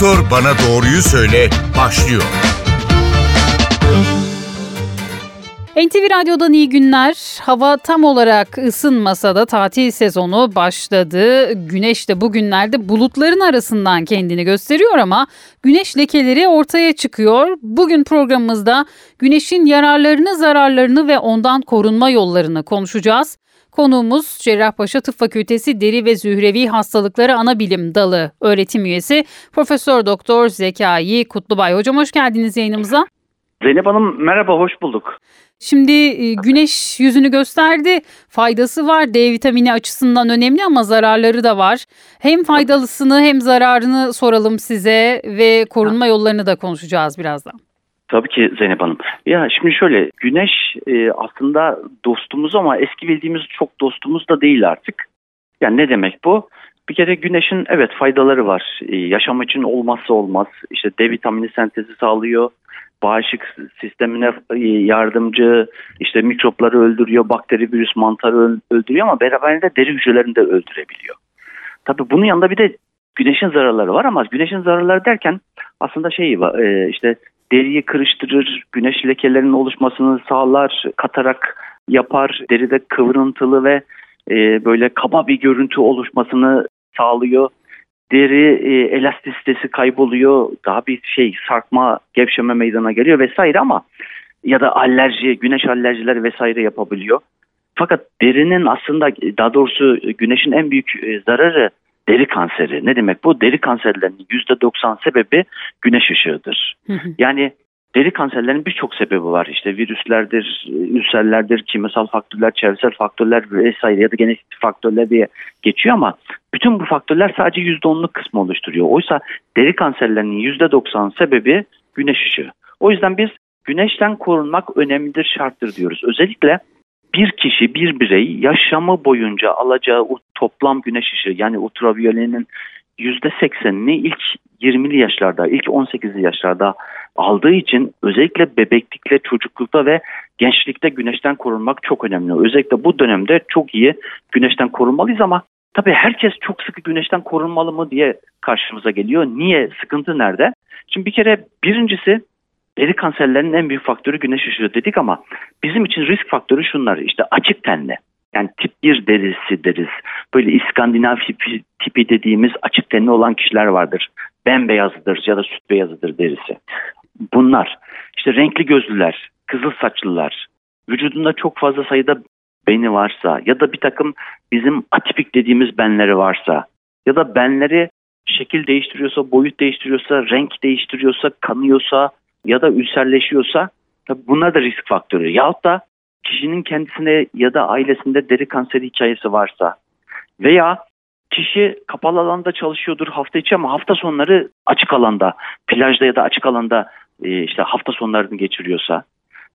Doktor Bana Doğruyu Söyle başlıyor. NTV Radyo'dan iyi günler. Hava tam olarak ısınmasa da tatil sezonu başladı. Güneş de bugünlerde bulutların arasından kendini gösteriyor ama güneş lekeleri ortaya çıkıyor. Bugün programımızda güneşin yararlarını, zararlarını ve ondan korunma yollarını konuşacağız. Konuğumuz Cerrahpaşa Tıp Fakültesi Deri ve Zührevi Hastalıkları Anabilim Dalı öğretim üyesi Profesör Doktor Zekai Kutlubay. Hocam hoş geldiniz yayınımıza. Zeynep Hanım merhaba, hoş bulduk. Şimdi e, güneş yüzünü gösterdi. Faydası var. D vitamini açısından önemli ama zararları da var. Hem faydalısını hem zararını soralım size ve korunma yollarını da konuşacağız birazdan. Tabii ki Zeynep Hanım. Ya şimdi şöyle güneş e, aslında dostumuz ama eski bildiğimiz çok dostumuz da değil artık. Yani ne demek bu? Bir kere güneşin evet faydaları var. E, yaşam için olmazsa olmaz. İşte D vitamini sentezi sağlıyor. Bağışıklık sistemine e, yardımcı, işte mikropları öldürüyor, bakteri, virüs, mantarı öldürüyor ama beraberinde deri hücrelerini de öldürebiliyor. Tabii bunun yanında bir de güneşin zararları var ama güneşin zararları derken aslında şey e, işte deriyi kırıştırır, güneş lekelerinin oluşmasını sağlar, katarak yapar, deride kıvrıntılı ve e, böyle kaba bir görüntü oluşmasını sağlıyor. Deri e, elastisitesi kayboluyor, daha bir şey sarkma, gevşeme meydana geliyor vesaire ama ya da alerji, güneş alerjileri vesaire yapabiliyor. Fakat derinin aslında daha doğrusu güneşin en büyük e, zararı deri kanseri. Ne demek bu? Deri kanserlerinin %90 sebebi güneş ışığıdır. Yani deri kanserlerinin birçok sebebi var. İşte virüslerdir, ülserlerdir, kimyasal faktörler, çevresel faktörler vesaire ya da genetik faktörler diye geçiyor ama bütün bu faktörler sadece %10'luk kısmı oluşturuyor. Oysa deri kanserlerinin %90 sebebi güneş ışığı. O yüzden biz güneşten korunmak önemlidir, şarttır diyoruz. Özellikle bir kişi, bir birey yaşamı boyunca alacağı toplam güneş ışığı yani ultraviyolenin %80'ini ilk 20'li yaşlarda, ilk 18'li yaşlarda aldığı için özellikle bebeklikte, çocuklukta ve gençlikte güneşten korunmak çok önemli. Özellikle bu dönemde çok iyi güneşten korunmalıyız ama tabii herkes çok sıkı güneşten korunmalı mı diye karşımıza geliyor. Niye? Sıkıntı nerede? Şimdi bir kere birincisi deri kanserlerinin en büyük faktörü güneş ışığı dedik ama bizim için risk faktörü şunlar işte açık tenli. Yani tip 1 derisi deriz. Böyle İskandinav tipi, dediğimiz açık tenli olan kişiler vardır. Bembeyazıdır ya da süt beyazıdır derisi. Bunlar işte renkli gözlüler, kızıl saçlılar, vücudunda çok fazla sayıda beni varsa ya da bir takım bizim atipik dediğimiz benleri varsa ya da benleri şekil değiştiriyorsa, boyut değiştiriyorsa, renk değiştiriyorsa, kanıyorsa ya da ülserleşiyorsa tabii bunlar da risk faktörü. Yahut da kişinin kendisine ya da ailesinde deri kanseri hikayesi varsa veya kişi kapalı alanda çalışıyordur hafta içi ama hafta sonları açık alanda, plajda ya da açık alanda e, işte hafta sonlarını geçiriyorsa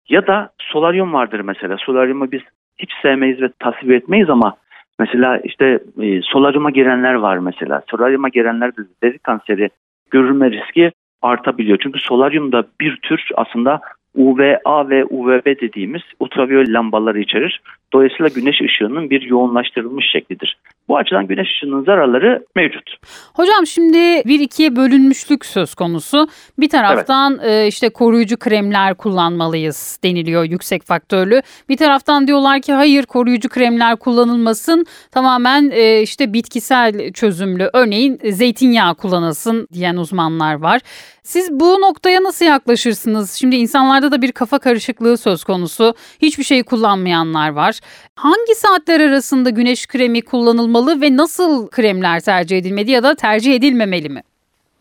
ya da solaryum vardır mesela. Solaryumu biz hiç sevmeyiz ve tasvip etmeyiz ama mesela işte e, solaryuma girenler var mesela. Solaryuma girenlerde deri kanseri görülme riski artabiliyor. Çünkü solaryumda bir tür aslında UVA ve UVB dediğimiz ultraviyol lambaları içerir. Dolayısıyla güneş ışığının bir yoğunlaştırılmış şeklidir. Bu açıdan güneş ışığının zararları mevcut. Hocam şimdi bir ikiye bölünmüşlük söz konusu. Bir taraftan evet. işte koruyucu kremler kullanmalıyız deniliyor yüksek faktörlü. Bir taraftan diyorlar ki hayır koruyucu kremler kullanılmasın. Tamamen işte bitkisel çözümlü örneğin zeytinyağı kullanılsın diyen uzmanlar var. Siz bu noktaya nasıl yaklaşırsınız? Şimdi insanlarda da bir kafa karışıklığı söz konusu. Hiçbir şey kullanmayanlar var. Hangi saatler arasında güneş kremi kullanılmalı ve nasıl kremler tercih edilmeli ya da tercih edilmemeli mi?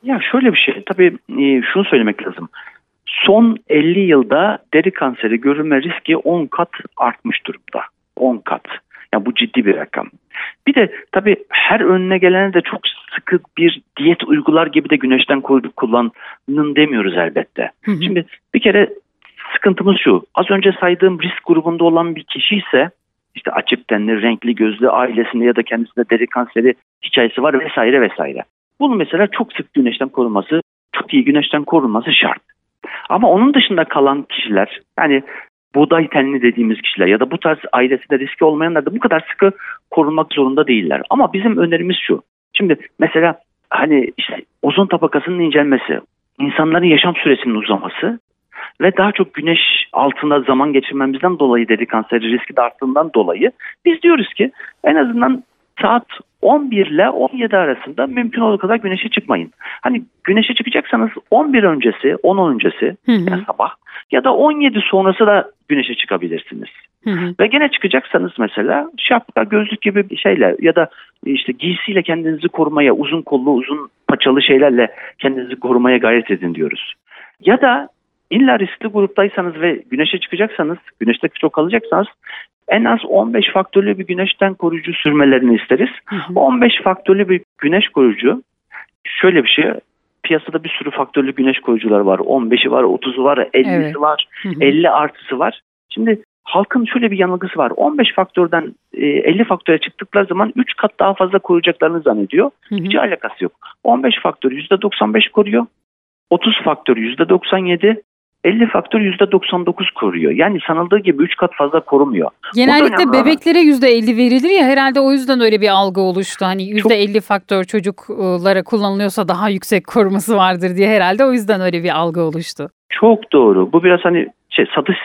Ya şöyle bir şey tabii e, şunu söylemek lazım. Son 50 yılda deri kanseri görülme riski 10 kat artmış durumda. 10 kat. Yani bu ciddi bir rakam. Bir de tabii her önüne gelene de çok sıkı bir diyet uygular gibi de güneşten kullanın demiyoruz elbette. Hı hı. Şimdi bir kere sıkıntımız şu. Az önce saydığım risk grubunda olan bir kişi ise işte açık tenli, renkli gözlü, ailesinde ya da kendisinde deri kanseri hikayesi var vesaire vesaire. Bunun mesela çok sık güneşten korunması, çok iyi güneşten korunması şart. Ama onun dışında kalan kişiler yani buğday tenli dediğimiz kişiler ya da bu tarz ailesinde riski olmayanlar da bu kadar sıkı korunmak zorunda değiller. Ama bizim önerimiz şu. Şimdi mesela hani işte ozon tabakasının incelmesi, insanların yaşam süresinin uzaması ve daha çok güneş altında zaman geçirmemizden dolayı deri kanseri riski de arttığından dolayı biz diyoruz ki en azından saat 11 ile 17 arasında mümkün olduğu kadar güneşe çıkmayın. Hani güneşe çıkacaksanız 11 öncesi, 10 öncesi Hı hı. yani sabah ya da 17 sonrası da güneşe çıkabilirsiniz. Hı hı. Ve gene çıkacaksanız mesela şapka, gözlük gibi bir şeyle ya da işte giysiyle kendinizi korumaya, uzun kollu, uzun paçalı şeylerle kendinizi korumaya gayret edin diyoruz. Ya da illa riskli gruptaysanız ve güneşe çıkacaksanız, güneşte çok kalacaksanız en az 15 faktörlü bir güneşten koruyucu sürmelerini isteriz. Hı hı. 15 faktörlü bir güneş koruyucu şöyle bir şey piyasada bir sürü faktörlü güneş koruyucular var. 15'i var, 30'u var, 50'si Evet. var, Hı hı. 50 artısı var. Şimdi halkın şöyle bir yanılgısı var. 15 faktörden e, 50 faktöre çıktıkları zaman 3 kat daha fazla koruyacaklarını zannediyor. Hı hı. Hiç alakası yok. 15 faktör %95 koruyor. 30 faktör %97. 50 faktör %99 koruyor. Yani sanıldığı gibi 3 kat fazla korumuyor. Genellikle bebeklere %50 verilir ya herhalde o yüzden öyle bir algı oluştu. Hani %50 faktör çocuklara kullanılıyorsa daha yüksek koruması vardır diye herhalde o yüzden öyle bir algı oluştu. Çok doğru. Bu biraz hani şey, satış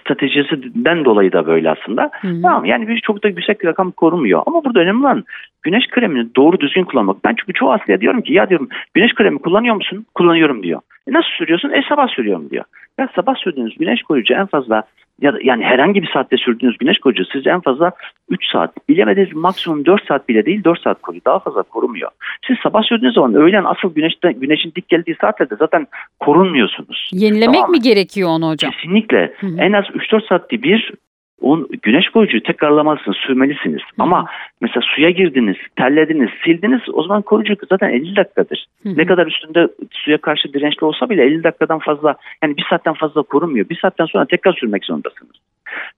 stratejisinden dolayı da böyle aslında. Hı. Tamam yani bir çok da yüksek rakam korumuyor. Ama burada önemli olan güneş kremini doğru düzgün kullanmak. Ben çünkü çoğu hastaya diyorum ki ya diyorum güneş kremi kullanıyor musun? Kullanıyorum diyor. E nasıl sürüyorsun? E sabah sürüyorum diyor. Ya sabah sürdüğünüz güneş koruyucu en fazla ya da yani herhangi bir saatte sürdüğünüz güneş koruyucu sizi en fazla 3 saat bilemediniz maksimum 4 saat bile değil 4 saat koruyor. Daha fazla korumuyor. Siz sabah sürdüğünüz zaman öğlen asıl güneşten, güneşin dik geldiği saatlerde zaten korunmuyorsunuz. Yenilemek Tamam. mi gerekiyor onu hocam? Kesinlikle. Hı hı. En az 3-4 saatte bir on, güneş koruyucuyu tekrarlamalısınız, sürmelisiniz. Ama mesela suya girdiniz, terlediniz, sildiniz o zaman koruyucu zaten 50 dakikadır. Hı hı. Ne kadar üstünde suya karşı dirençli olsa bile 50 dakikadan fazla yani bir saatten fazla korumuyor. Bir saatten sonra tekrar sürmek zorundasınız.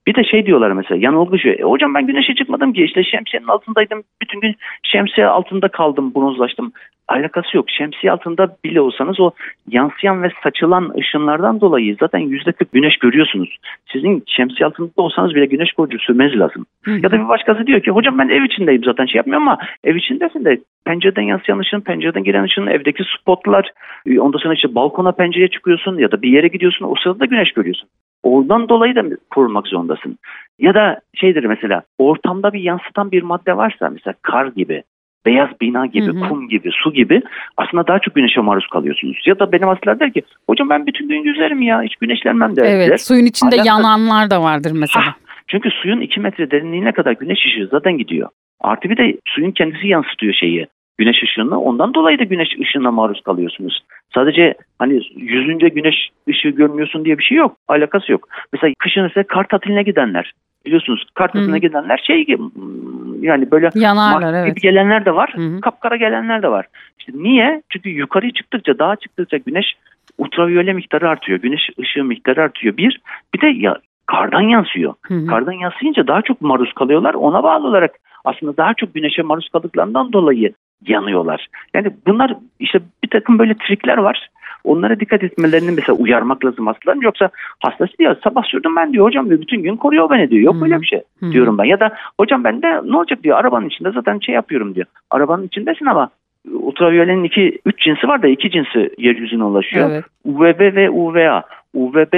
Bir de şey diyorlar mesela yanılgı şu. E, hocam ben güneşe çıkmadım ki işte şemsiyenin altındaydım. Bütün gün şemsiye altında kaldım bronzlaştım. Alakası yok. Şemsiye altında bile olsanız o yansıyan ve saçılan ışınlardan dolayı zaten %40 güneş görüyorsunuz. Sizin şemsiye altında olsanız bile güneş koruyucu sürmeniz lazım. Hı hı. Ya da bir başkası diyor ki hocam ben ev içindeyim zaten şey yapmıyorum ama ev içindesin de pencereden yansıyan ışın, pencereden giren ışın, evdeki spotlar, e, ondan sonra işte balkona pencereye çıkıyorsun ya da bir yere gidiyorsun o sırada da güneş görüyorsun. Oradan dolayı da korunmak zorundasın. Ya da şeydir mesela ortamda bir yansıtan bir madde varsa mesela kar gibi, beyaz bina gibi, Hı hı. kum gibi, su gibi aslında daha çok güneşe maruz kalıyorsunuz. Ya da benim hastalar der ki hocam ben bütün gün yüzerim ya hiç güneşlenmem der. der. Evet suyun içinde Alakası- yananlar da vardır mesela. Hah, çünkü suyun 2 metre derinliğine kadar güneş ışığı zaten gidiyor. Artı bir de suyun kendisi yansıtıyor şeyi. Güneş ışığını. Ondan dolayı da güneş ışığına maruz kalıyorsunuz. Sadece hani yüzünce güneş ışığı görmüyorsun diye bir şey yok. Alakası yok. Mesela kışın ise kar tatiline gidenler. Biliyorsunuz kar tatiline Hı. gidenler şey gibi hmm, yani böyle Yanarlar evet. gibi gelenler de var. Hı. Kapkara gelenler de var. İşte niye? Çünkü yukarı çıktıkça, dağa çıktıkça güneş ultraviyole miktarı artıyor. Güneş ışığı miktarı artıyor. Bir, bir de ya, kardan yansıyor. Hı hı. Kardan yansıyınca daha çok maruz kalıyorlar. Ona bağlı olarak aslında daha çok güneşe maruz kaldıklarından dolayı yanıyorlar. Yani bunlar işte bir takım böyle trikler var. Onlara dikkat etmelerini mesela uyarmak lazım hastaların. Yoksa hastası diyor sabah sürdüm ben diyor hocam diyor bütün gün koruyor beni diyor. Yok hı. öyle bir şey diyorum ben. Ya da hocam ben de ne olacak diyor arabanın içinde zaten şey yapıyorum diyor. Arabanın içindesin ama ultraviyolenin iki, üç cinsi var da iki cinsi yeryüzüne ulaşıyor. Evet. UVB ve UVA. UVB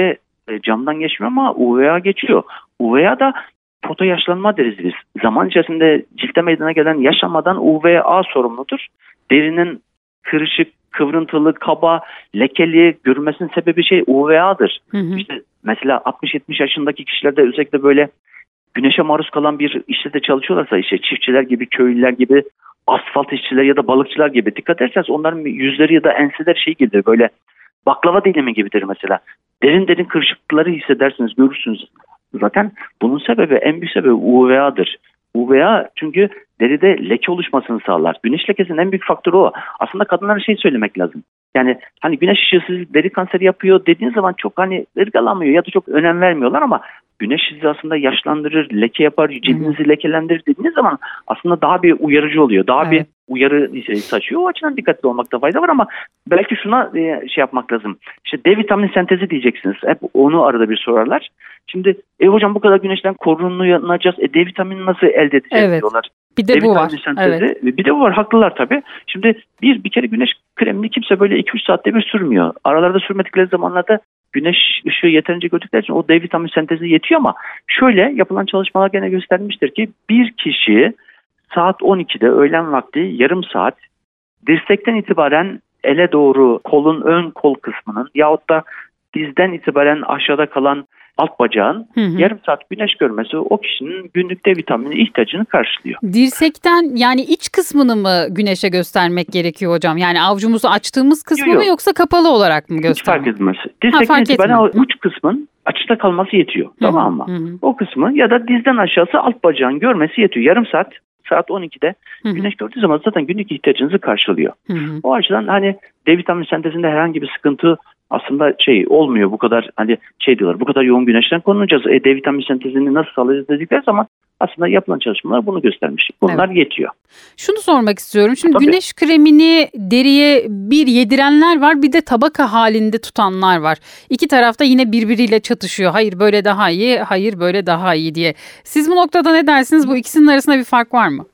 e, camdan geçmiyor ama UVA geçiyor. UVA da foto yaşlanma deriz biz. Zaman içerisinde ciltte meydana gelen yaşlanmadan UVA sorumludur. Derinin kırışık, kıvrıntılı, kaba, lekeli görünmesinin sebebi şey UVA'dır. Hı hı. İşte mesela 60-70 yaşındaki kişilerde özellikle böyle güneşe maruz kalan bir işte de çalışıyorlarsa işte çiftçiler gibi, köylüler gibi, asfalt işçiler ya da balıkçılar gibi dikkat ederseniz onların yüzleri ya da enseleri şey gibidir böyle baklava dilimi gibidir mesela. Derin derin kırışıklıkları hissedersiniz, görürsünüz. Zaten bunun sebebi en büyük sebebi UVA'dır. UVA çünkü deride leke oluşmasını sağlar. Güneş lekesinin en büyük faktörü o. Aslında kadınlara şey söylemek lazım. Yani hani güneş ışığı deri kanseri yapıyor dediğin zaman çok hani ırgalamıyor ya da çok önem vermiyorlar ama güneş sizi aslında yaşlandırır, leke yapar, cildinizi lekelendirir dediğiniz zaman aslında daha bir uyarıcı oluyor. Daha bir Evet. Uyarı saçıyor. O açıdan dikkatli olmakta fayda var ama belki şuna e, şey yapmak lazım. İşte D vitamini sentezi diyeceksiniz. Hep onu arada bir sorarlar. Şimdi e hocam bu kadar güneşten korunacağız. E D vitamini nasıl elde edeceğiz Evet. diyorlar. Bir de D bu var. sentezi. Evet. Bir de bu var. Haklılar tabii. Şimdi bir bir kere güneş kremini kimse böyle 2-3 saatte bir sürmüyor. Aralarda sürmedikleri zamanlarda güneş ışığı yeterince gördükleri için o D vitamini sentezi yetiyor ama şöyle yapılan çalışmalar gene göstermiştir ki bir kişi saat 12'de öğlen vakti yarım saat dirsekten itibaren ele doğru kolun ön kol kısmının yahut da dizden itibaren aşağıda kalan alt bacağın Hı hı. yarım saat güneş görmesi o kişinin günlük D vitamini ihtiyacını karşılıyor. Dirsekten yani iç kısmını mı güneşe göstermek gerekiyor hocam? Yani avucumuzu açtığımız kısmı Yok, mı yok. yoksa kapalı olarak mı Hiç fark göstermek? etmez. Ha, Dirsekten fark itibaren o uç kısmın açıkta kalması yetiyor. Hı hı, Tamam mı? hı hı, O kısmı ya da dizden aşağısı alt bacağın görmesi yetiyor. Yarım saat saat 12'de hı hı, güneş gördüğü zaman zaten günlük ihtiyacınızı karşılıyor. hı hı. O açıdan hani D vitamini sentezinde herhangi bir sıkıntı aslında şey olmuyor bu kadar hani şey diyorlar bu kadar yoğun güneşten korunacağız. E, D vitamini sentezini nasıl sağlayacağız dedikleri zaman aslında yapılan çalışmalar bunu göstermiş. Bunlar yetiyor. Şunu sormak istiyorum. Şimdi Tabii. güneş kremini deriye bir yedirenler var bir de tabaka halinde tutanlar var. İki tarafta yine birbiriyle çatışıyor. Hayır böyle daha iyi, hayır böyle daha iyi diye. Siz bu noktada ne dersiniz? Bu ikisinin arasında bir fark var mı?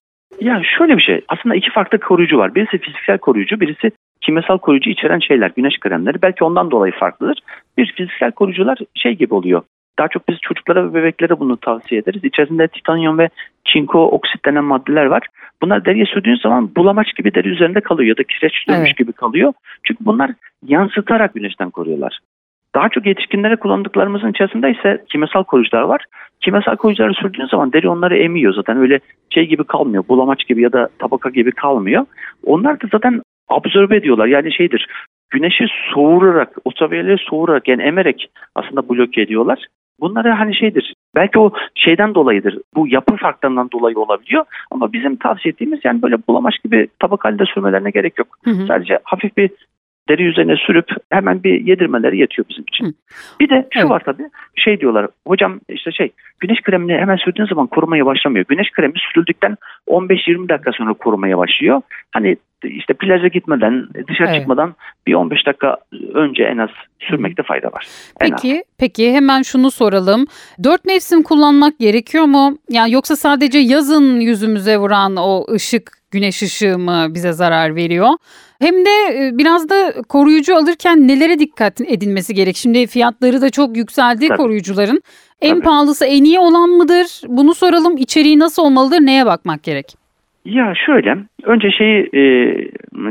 Ya şöyle bir şey. Aslında iki farklı koruyucu var. Birisi fiziksel koruyucu, birisi kimyasal koruyucu içeren şeyler, güneş kremleri. Belki ondan dolayı farklıdır. Bir fiziksel koruyucular şey gibi oluyor. Daha çok biz çocuklara ve bebeklere bunu tavsiye ederiz. İçerisinde titanyum ve çinko oksit denen maddeler var. Bunlar deriye sürdüğünüz zaman bulamaç gibi deri üzerinde kalıyor ya da kireç dönmüş Evet. gibi kalıyor. Çünkü bunlar yansıtarak güneşten koruyorlar. Daha çok yetişkinlere kullandıklarımızın içerisinde ise kimyasal koruyucular var. Kimyasal koruyucuları sürdüğünüz zaman deri onları emiyor zaten öyle şey gibi kalmıyor. Bulamaç gibi ya da tabaka gibi kalmıyor. Onlar da zaten absorbe ediyorlar. Yani şeydir güneşi soğurarak, ultraviyole soğurarak yani emerek aslında bloke ediyorlar. Bunları hani şeydir belki o şeyden dolayıdır bu yapı farklarından dolayı olabiliyor ama bizim tavsiye ettiğimiz yani böyle bulamaç gibi tabak halinde sürmelerine gerek yok. Hı hı. Sadece hafif bir deri üzerine sürüp hemen bir yedirmeleri yetiyor bizim için. Hı. Bir de şu Evet. var tabii şey diyorlar hocam işte şey güneş kremini hemen sürdüğün zaman korumaya başlamıyor. Güneş kremi sürüldükten 15-20 dakika sonra korumaya başlıyor. Hani işte plaja gitmeden dışarı Evet. çıkmadan bir 15 dakika önce en az sürmekte fayda var. En az. Peki, peki hemen şunu soralım. Dört mevsim kullanmak gerekiyor mu? Yani yoksa sadece yazın yüzümüze vuran o ışık, güneş ışığı mı bize zarar veriyor? Hem de e, biraz da koruyucu alırken nelere dikkat edilmesi gerek? Şimdi fiyatları da çok yükseldi Tabii. koruyucuların. En Tabii. pahalısı en iyi olan mıdır? Bunu soralım. İçeriği nasıl olmalıdır? Neye bakmak gerek? Ya şöyle, önce şeyi e,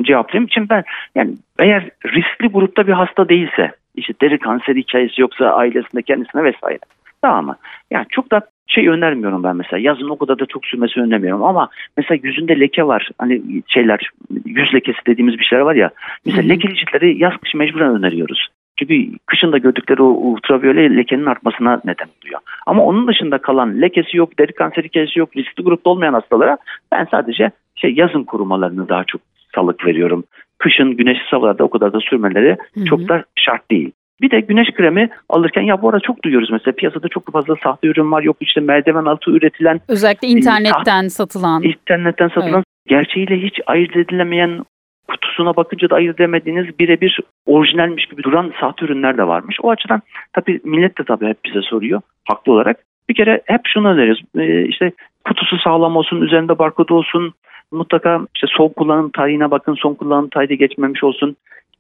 cevaplayayım. Şimdi ben yani eğer riskli grupta bir hasta değilse, işte deri kanseri hikayesi yoksa ailesinde kendisine vesaire. Tamam mı? Yani çok da şey önermiyorum ben mesela. Yazın o kadar da çok sürmesi önermiyorum ama mesela yüzünde leke var. Hani şeyler yüz lekesi dediğimiz bir şeyler var ya. Mesela Hı hı. lekeli ciltleri yaz kış mecburen öneriyoruz. Çünkü kışın da gördükleri o ultraviyole lekenin artmasına neden oluyor. Ama onun dışında kalan lekesi yok, deri kanseri hikayesi yok, riskli grupta olmayan hastalara ben sadece şey yazın korumalarını daha çok salık veriyorum. Kışın güneşli havalarda o kadar da sürmeleri Hı hı. çok da şart değil. Bir de güneş kremi alırken ya bu arada çok duyuyoruz mesela piyasada çok fazla sahte ürün var. Yok işte merdiven altı üretilen Özellikle internetten satılan. internetten satılan gerçeğiyle hiç ayırt edilemeyen kutusuna bakınca da ayırt edemediğiniz birebir orijinalmiş gibi duran sahte ürünler de varmış. O açıdan tabii millet de tabii hep bize soruyor haklı olarak. Bir kere hep şunu öneriyoruz. Ee, işte kutusu sağlam olsun, üzerinde barkodu olsun. Mutlaka işte son kullanım tarihine bakın, son kullanım tarihi geçmemiş olsun.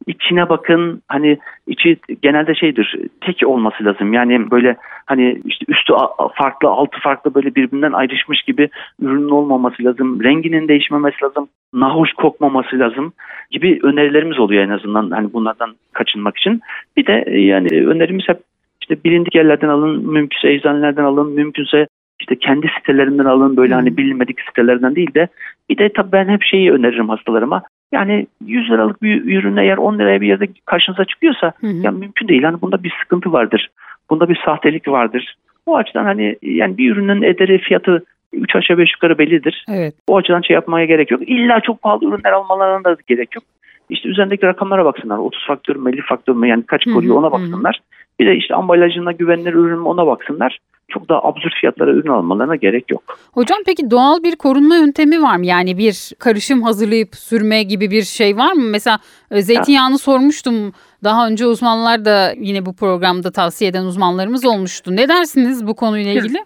İçine bakın hani içi genelde şeydir tek olması lazım yani böyle hani işte üstü farklı altı farklı böyle birbirinden ayrışmış gibi ürünün olmaması lazım renginin değişmemesi lazım nahoş kokmaması lazım gibi önerilerimiz oluyor en azından hani bunlardan kaçınmak için bir de e, yani önerimiz hep işte bilindik yerlerden alın mümkünse eczanelerden alın mümkünse işte kendi sitelerinden alın böyle hani bilinmedik sitelerden değil de bir de tabii ben hep şeyi öneririm hastalarıma yani 100 liralık bir ürün eğer 10 liraya bir yerde karşınıza çıkıyorsa Hı hı. ya mümkün değil. Hani bunda bir sıkıntı vardır. Bunda bir sahtelik vardır. O açıdan hani yani bir ürünün ederi fiyatı 3 aşağı 5 yukarı bellidir. Evet. O açıdan şey yapmaya gerek yok. İlla çok pahalı ürünler almalarına da gerek yok. İşte üzerindeki rakamlara baksınlar. 30 faktör mü 50 faktör mü yani kaç koruyor ona hı hı. baksınlar. Bir de işte ambalajına güvenilir ürün mü ona baksınlar. Çok daha absürt fiyatlara ürün almalarına gerek yok. Hocam peki doğal bir korunma yöntemi var mı? Yani bir karışım hazırlayıp sürme gibi bir şey var mı? Mesela e, zeytinyağını sormuştum. Daha önce uzmanlar da yine bu programda tavsiye eden uzmanlarımız olmuştu. Ne dersiniz bu konuyla ilgili?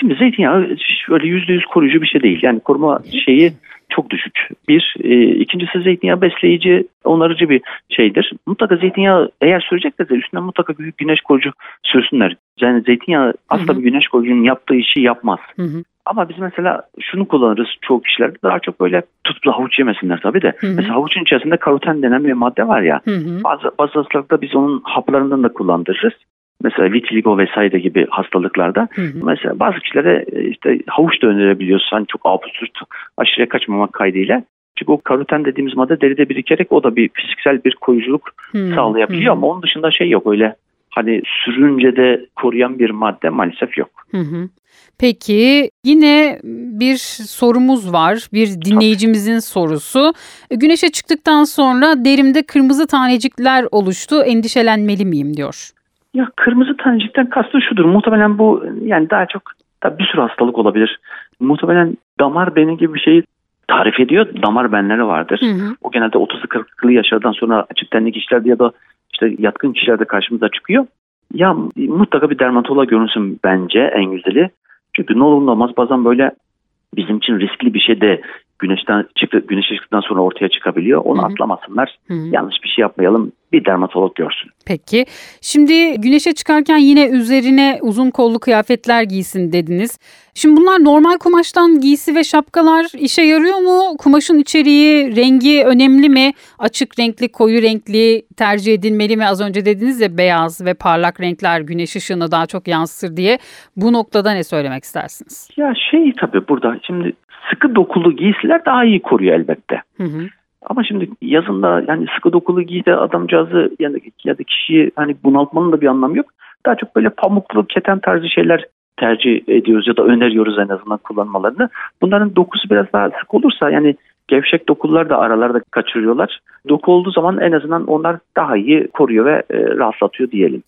Şimdi zeytinyağı öyle yüzde yüz koruyucu bir şey değil. Yani koruma şeyi çok düşük. Bir, e, ikincisi zeytinyağı besleyici, onarıcı bir şeydir. Mutlaka zeytinyağı eğer süreceklerse üstünden mutlaka büyük güneş koruyucu sürsünler. Yani zeytinyağı asla bir güneş koruyucunun yaptığı işi yapmaz. Hı hı. Ama biz mesela şunu kullanırız çoğu kişiler daha çok böyle tutup havuç yemesinler tabii de. Hı hı. Mesela havuçun içerisinde karoten denen bir madde var ya. Hı hı. Bazı, bazı hastalıklarda biz onun haplarından da kullandırırız. Mesela vitiligo vesaire gibi hastalıklarda. Hı hı. Mesela bazı kişilere e, işte havuç da önerebiliyoruz. Hani çok absürt aşırıya kaçmamak kaydıyla. Çünkü o karoten dediğimiz madde deride birikerek o da bir fiziksel bir koruyuculuk Hı. sağlayabiliyor Hı. ama onun dışında şey yok öyle hani sürünce de koruyan bir madde maalesef yok. Hı hı. Peki yine bir sorumuz var. Bir dinleyicimizin sorusu. Güneşe çıktıktan sonra derimde kırmızı tanecikler oluştu. Endişelenmeli miyim diyor. Ya kırmızı tanecikten kastı şudur. Muhtemelen bu yani daha çok da bir sürü hastalık olabilir. Muhtemelen damar beni gibi bir şeyi tarif ediyor. Damar benleri vardır. Hı hı. O genelde 30'lu 40'lı yaşlardan sonra açık tenli kişilerde ya da işte yatkın kişilerde karşımıza çıkıyor. Ya mutlaka bir dermatoloğa görünsün bence en güzeli. Çünkü ne olur ne olmaz bazen böyle bizim için riskli bir şey de güneşten çıktı, güneşe çıktıktan sonra ortaya çıkabiliyor. Onu Hı hı. atlamasınlar. Hı hı. Yanlış bir şey yapmayalım. Bir dermatolog görsün. Peki. Şimdi güneşe çıkarken yine üzerine uzun kollu kıyafetler giysin dediniz. Şimdi bunlar normal kumaştan giysi ve şapkalar işe yarıyor mu? Kumaşın içeriği, rengi önemli mi? Açık renkli, koyu renkli tercih edilmeli mi? Az önce dediniz ya beyaz ve parlak renkler güneş ışığını daha çok yansıtır diye. Bu noktada ne söylemek istersiniz? Ya şey tabii burada şimdi sıkı dokulu giysiler daha iyi koruyor elbette. Hı hı. Ama şimdi yazında yani sıkı dokulu giy de adamcağızı yani ya da kişiyi hani bunaltmanın da bir anlamı yok. Daha çok böyle pamuklu keten tarzı şeyler tercih ediyoruz ya da öneriyoruz en azından kullanmalarını. Bunların dokusu biraz daha sık olursa yani gevşek dokular da aralarda kaçırıyorlar. Doku olduğu zaman en azından onlar daha iyi koruyor ve e, rahatlatıyor diyelim.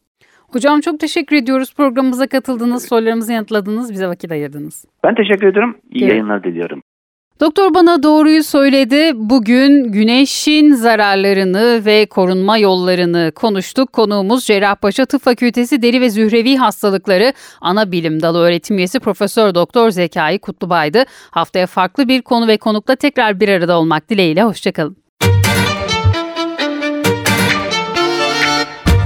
Hocam çok teşekkür ediyoruz. Programımıza katıldınız, sorularımızı yanıtladınız, bize vakit ayırdınız. Ben teşekkür ediyorum. İyi Evet. yayınlar diliyorum. Doktor bana doğruyu söyledi. Bugün güneşin zararlarını ve korunma yollarını konuştuk. Konuğumuz Cerrahpaşa Tıp Fakültesi Deri ve Zührevi Hastalıkları Ana Bilim Dalı öğretim üyesi Profesör Doktor Zekai Kutlubay'dı. Haftaya farklı bir konu ve konukla tekrar bir arada olmak dileğiyle. Hoşçakalın.